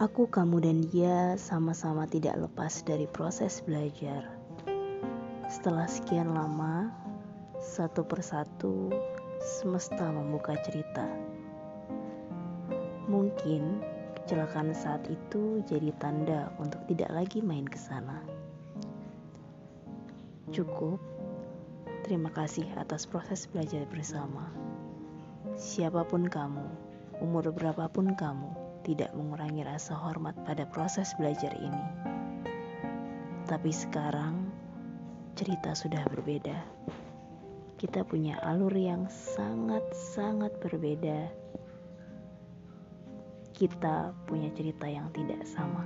Aku, kamu, dan dia sama-sama tidak lepas dari proses belajar. Setelah sekian lama, satu persatu semesta membuka cerita. Mungkin kecelakaan saat itu jadi tanda untuk tidak lagi main ke sana. Cukup. Terima kasih atas proses belajar bersama. Siapa pun kamu, umur berapapun kamu, tidak mengurangi rasa hormat pada proses belajar ini. Tapi sekarang cerita sudah berbeda kita punya alur yang sangat-sangat berbeda. Kita punya cerita yang tidak sama.